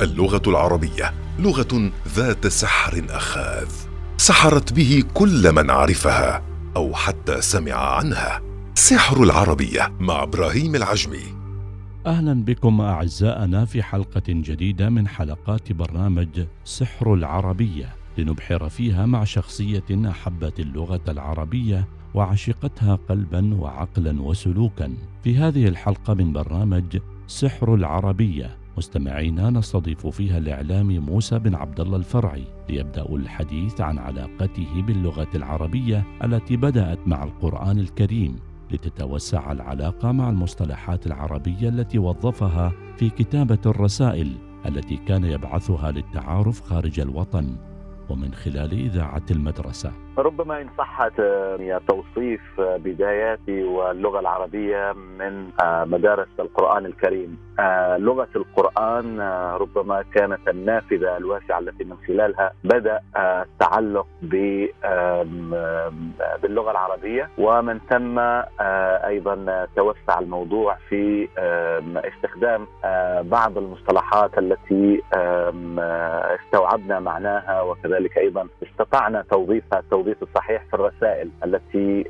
اللغة العربية لغة ذات سحر أخاذ سحرت به كل من عرفها أو حتى سمع عنها. سحر العربية مع إبراهيم العجمي. أهلا بكم أعزائنا في حلقة جديدة من حلقات برنامج سحر العربية لنبحر فيها مع شخصية أحبت اللغة العربية وعشقتها قلبا وعقلا وسلوكا. في هذه الحلقة من برنامج سحر العربية مستمعينا نستضيف فيها الاعلامي موسى بن عبد الله الفرعي ليبدأ الحديث عن علاقته باللغة العربية التي بدأت مع القرآن الكريم لتتوسع العلاقة مع المصطلحات العربية التي وظفها في كتابة الرسائل التي كان يبعثها للتعارف خارج الوطن ومن خلال إذاعة المدرسة. ربما إن صحت آه، توصيف آه، بداياتي واللغة العربية من آه، مدارس القرآن الكريم. لغة القرآن ربما كانت النافذة الواسعة التي من خلالها بدأ التعلق باللغة العربية. ومن ثم أيضا توسع الموضوع في استخدام بعض المصطلحات التي استوعبنا معناها وكذلك أيضا استطعنا توظيفها التوظيف الصحيح في الرسائل التي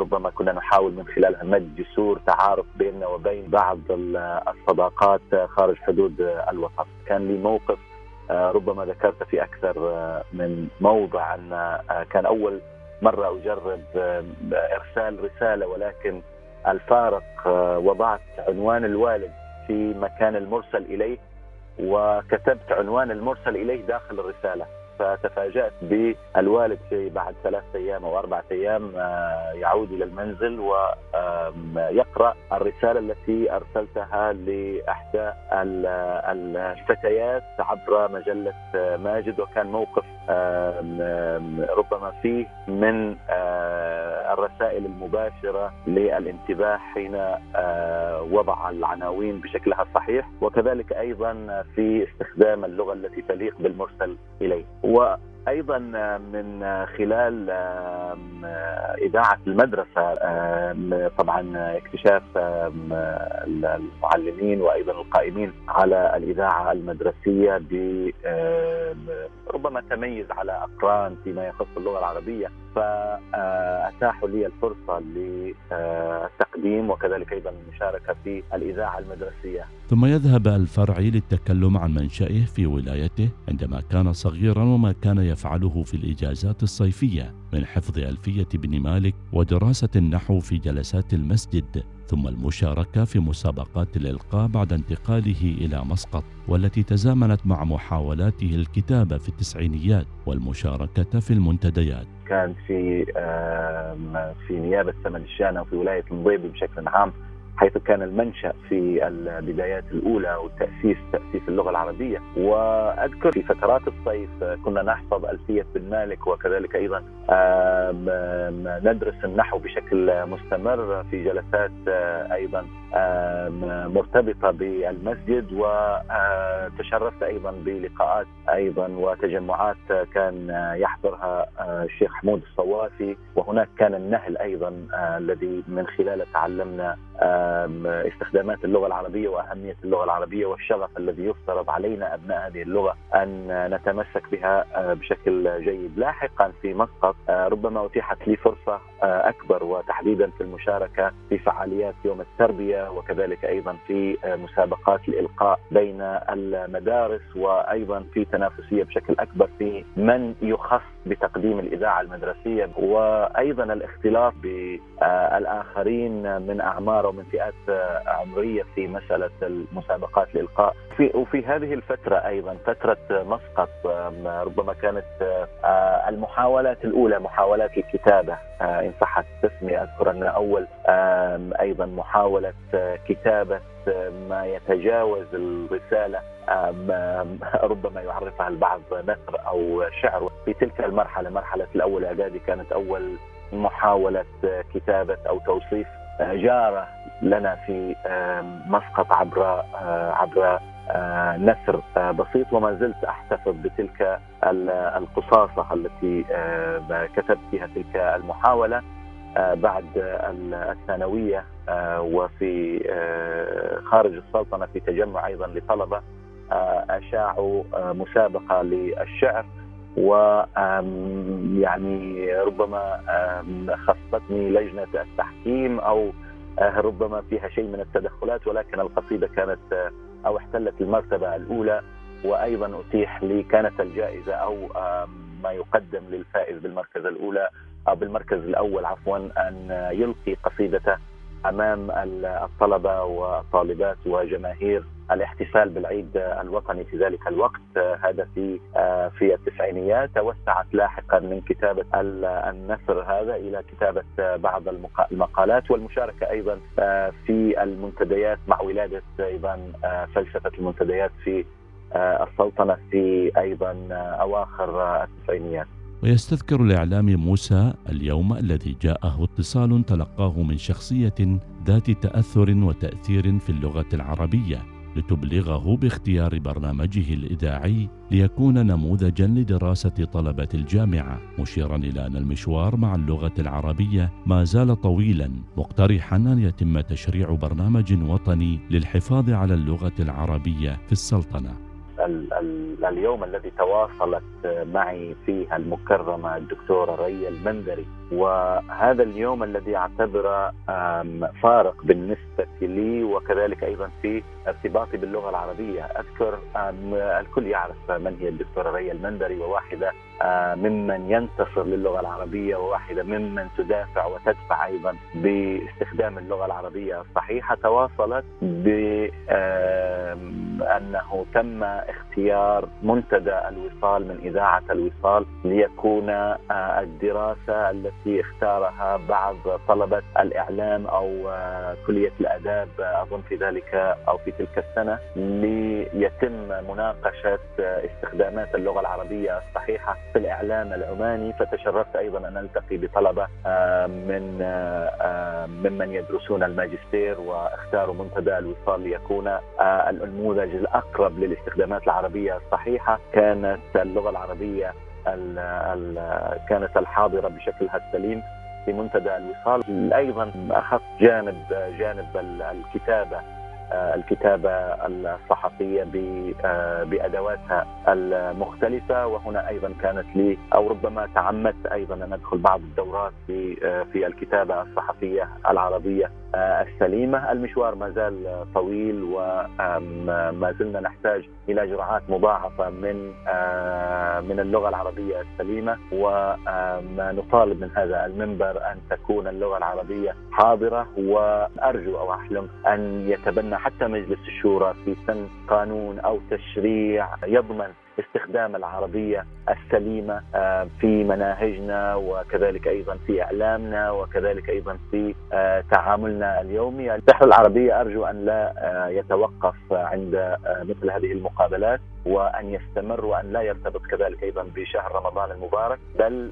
ربما كنا نحاول من خلالها مد جسور تعارف بيننا وبين بعض الصداقات خارج حدود الوطن. كان لي موقف آه، ربما ذكرت في أكثر آه، من موضع أن آه، كان أول مرة اجرب إرسال رسالة ولكن الفارق وضعت عنوان الوالد في مكان المرسل إليه وكتبت عنوان المرسل إليه داخل الرسالة. فتفاجأت بالوالد في بعد ثلاث أيام أو أربعة أيام آه، يعود إلى المنزل ويقرأ الرسالة التي أرسلتها لإحدى الفتيات عبر مجلة آه، ماجد وكان موقف ربما فيه من آه، الرسائل المباشرة للانتباه حين وضع العناوين بشكلها الصحيح وكذلك أيضا في استخدام اللغة التي تليق بالمرسل إليه. وأيضا من خلال إذاعة المدرسة طبعا اكتشاف المعلمين وأيضا القائمين على الإذاعة المدرسية ب ربما تميز على أقران فيما يخص اللغة العربية. فأتاحوا لي الفرصة للتقديم وكذلك أيضا المشاركة في الإذاعة المدرسية. ثم يذهب الفرعي للتكلم عن منشئه في ولايته عندما كان صغيرا وما كان يفعله في الإجازات الصيفية من حفظ ألفية بن مالك ودراسة النحو في جلسات المسجد ثم المشاركة في مسابقات الإلقاء بعد انتقاله إلى مسقط والتي تزامنت مع محاولاته الكتابة في التسعينيات والمشاركة في المنتديات. كان في في نيابة سمن الشانه وفي ولاية المضيبي بشكل عام حيث كان المنشأ في البدايات الأولى والتأسيس تأسيس اللغة العربية. وأذكر في فترات الصيف كنا نحفظ ألفية بن مالك وكذلك أيضا ندرس النحو بشكل مستمر في جلسات أيضا مرتبطة بالمسجد. وتشرفت أيضا بلقاءات أيضا وتجمعات كان يحضرها الشيخ حمود الصوافي. وهناك كان النهل أيضا الذي من خلاله تعلمنا استخدامات اللغة العربية وأهمية اللغة العربية والشغف الذي يفترض علينا أبناء هذه اللغة أن نتمسك بها بشكل جيد. لاحقا في مسقط ربما أتيحت لي فرصة أكبر وتحديدا في المشاركة في فعاليات يوم التربية وكذلك أيضا في مسابقات الالقاء بين المدارس وأيضا في تنافسية بشكل أكبر في من يخص بتقديم الإذاعة المدرسية. وأيضا الاختلاط بالاخرين من أعمار ومن فئات عمرية في مسألة المسابقات الالقاء في وفي هذه الفترة أيضا فترة مسقط ربما كانت المحاولات الأولى محاولات الكتابة إن صحت التسميه أذكر أن أول أيضا محاولة كتابة ما يتجاوز الرسالة ربما يعرفها البعض نثر أو شعر. في تلك المرحلة مرحلة الأول إعدادي كانت أول محاولة كتابة أو توصيف. جارة لنا في مسقط عبر عبر نثر بسيط وما زلت أحتفظ بتلك القصاصة التي كتبت فيها تلك المحاولة بعد الثانوية وفي خارج السلطنة في تجمع أيضا لطلبة أشاعوا مسابقة للشعر. و يعني ربما خصتني لجنة التحكيم أو ربما فيها شيء من التدخلات ولكن القصيدة كانت أو احتلت المرتبة الأولى وأيضا أتيح لي كانت الجائزة أو ما يقدم للفائز بالمركز الأولى أو بالمركز الأول عفوا أن يلقي قصيدته أمام الطلبة والطالبات وجماهير الاحتفال بالعيد الوطني في ذلك الوقت هذا في في التسعينيات توسعت لاحقا من كتابة النثر هذا إلى كتابة بعض المقالات والمشاركة أيضا في المنتديات مع ولادة أيضا فلسفة المنتديات في السلطنة في أيضا أواخر التسعينيات. ويستذكر الإعلامي موسى اليوم الذي جاءه اتصال تلقاه من شخصية ذات تأثر وتأثير في اللغة العربية لتبلغه باختيار برنامجه الإذاعي ليكون نموذجا لدراسة طلبة الجامعة مشيرا إلى أن المشوار مع اللغة العربية ما زال طويلا مقترحا أن يتم تشريع برنامج وطني للحفاظ على اللغة العربية في السلطنة. اليوم الذي تواصلت معي فيه المكرمة الدكتورة ريا المندري وهذا اليوم الذي اعتبره فارق بالنسبة لي وكذلك أيضا في ارتباطي باللغة العربية. أذكر الكل يعرف من هي الدكتورة ريا المندري وواحدة ممن ينتصر للغة العربية وواحدة ممن تدافع وتدفع أيضا باستخدام اللغة العربية الصحيحة. تواصلت بانه تم اختيار منتدى الوصال من إذاعة الوصال ليكون الدراسة التي اختارها بعض طلبة الإعلام أو كلية الأداب أظن في ذلك أو في تلك السنة ليتم مناقشة استخدامات اللغة العربية الصحيحة في الإعلام العماني. فتشرفت أيضا أن ألتقي بطلبة من ممن يدرسون الماجستير واختاروا منتدى الوصال ليكون النموذج الأقرب للاستخدامات العربية الصحيحة. كانت اللغة العربية كانت الحاضرة بشكلها السليم في منتدى الوصال. أيضا اخذت جانب جانب الكتابة الكتابة الصحفية بأدواتها المختلفة وهنا أيضا كانت لي أو ربما تعمدت أيضا أن أدخل بعض الدورات في في الكتابة الصحفية العربية. السليمة، المشوار ما زال طويل وما زلنا نحتاج إلى جرعات مضاعفة من من اللغة العربية السليمة ونطالب من هذا المنبر أن تكون اللغة العربية حاضرة وأرجو أو أحلم أن يتبنى حتى مجلس الشورى في سن قانون أو تشريع يضمن استخدام العربية السليمة في مناهجنا وكذلك أيضا في إعلامنا وكذلك أيضا في تعاملنا اليومي، السحر العربيه أرجو أن لا يتوقف عند مثل هذه المقابلات. وأن يستمر وأن لا يرتبط كذلك أيضا بشهر رمضان المبارك، بل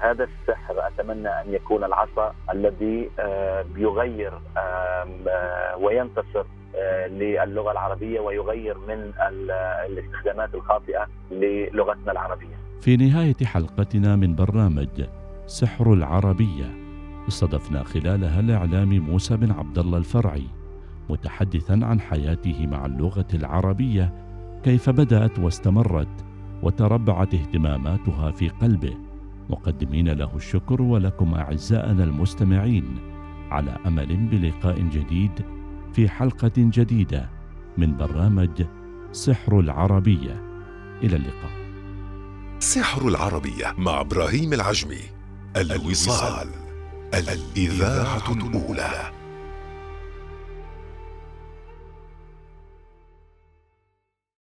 هذا السحر أتمنى أن يكون العصا الذي يغير وينتصر للغة العربية ويغير من الاستخدامات الخاطئة للغتنا العربية. في نهاية حلقتنا من برنامج سحر العربية استضفنا خلالها الاعلامي موسى بن عبد الله الفرعي متحدثا عن حياته مع اللغة العربية كيف بدأت واستمرت وتربعت اهتماماتها في قلبه. مقدمين له الشكر ولكم أعزائنا المستمعين. على أمل بلقاء جديد في حلقة جديدة من برنامج سحر العربية. إلى اللقاء. سحر العربية مع إبراهيم العجمي. الوصال. الإذاعة الأولى.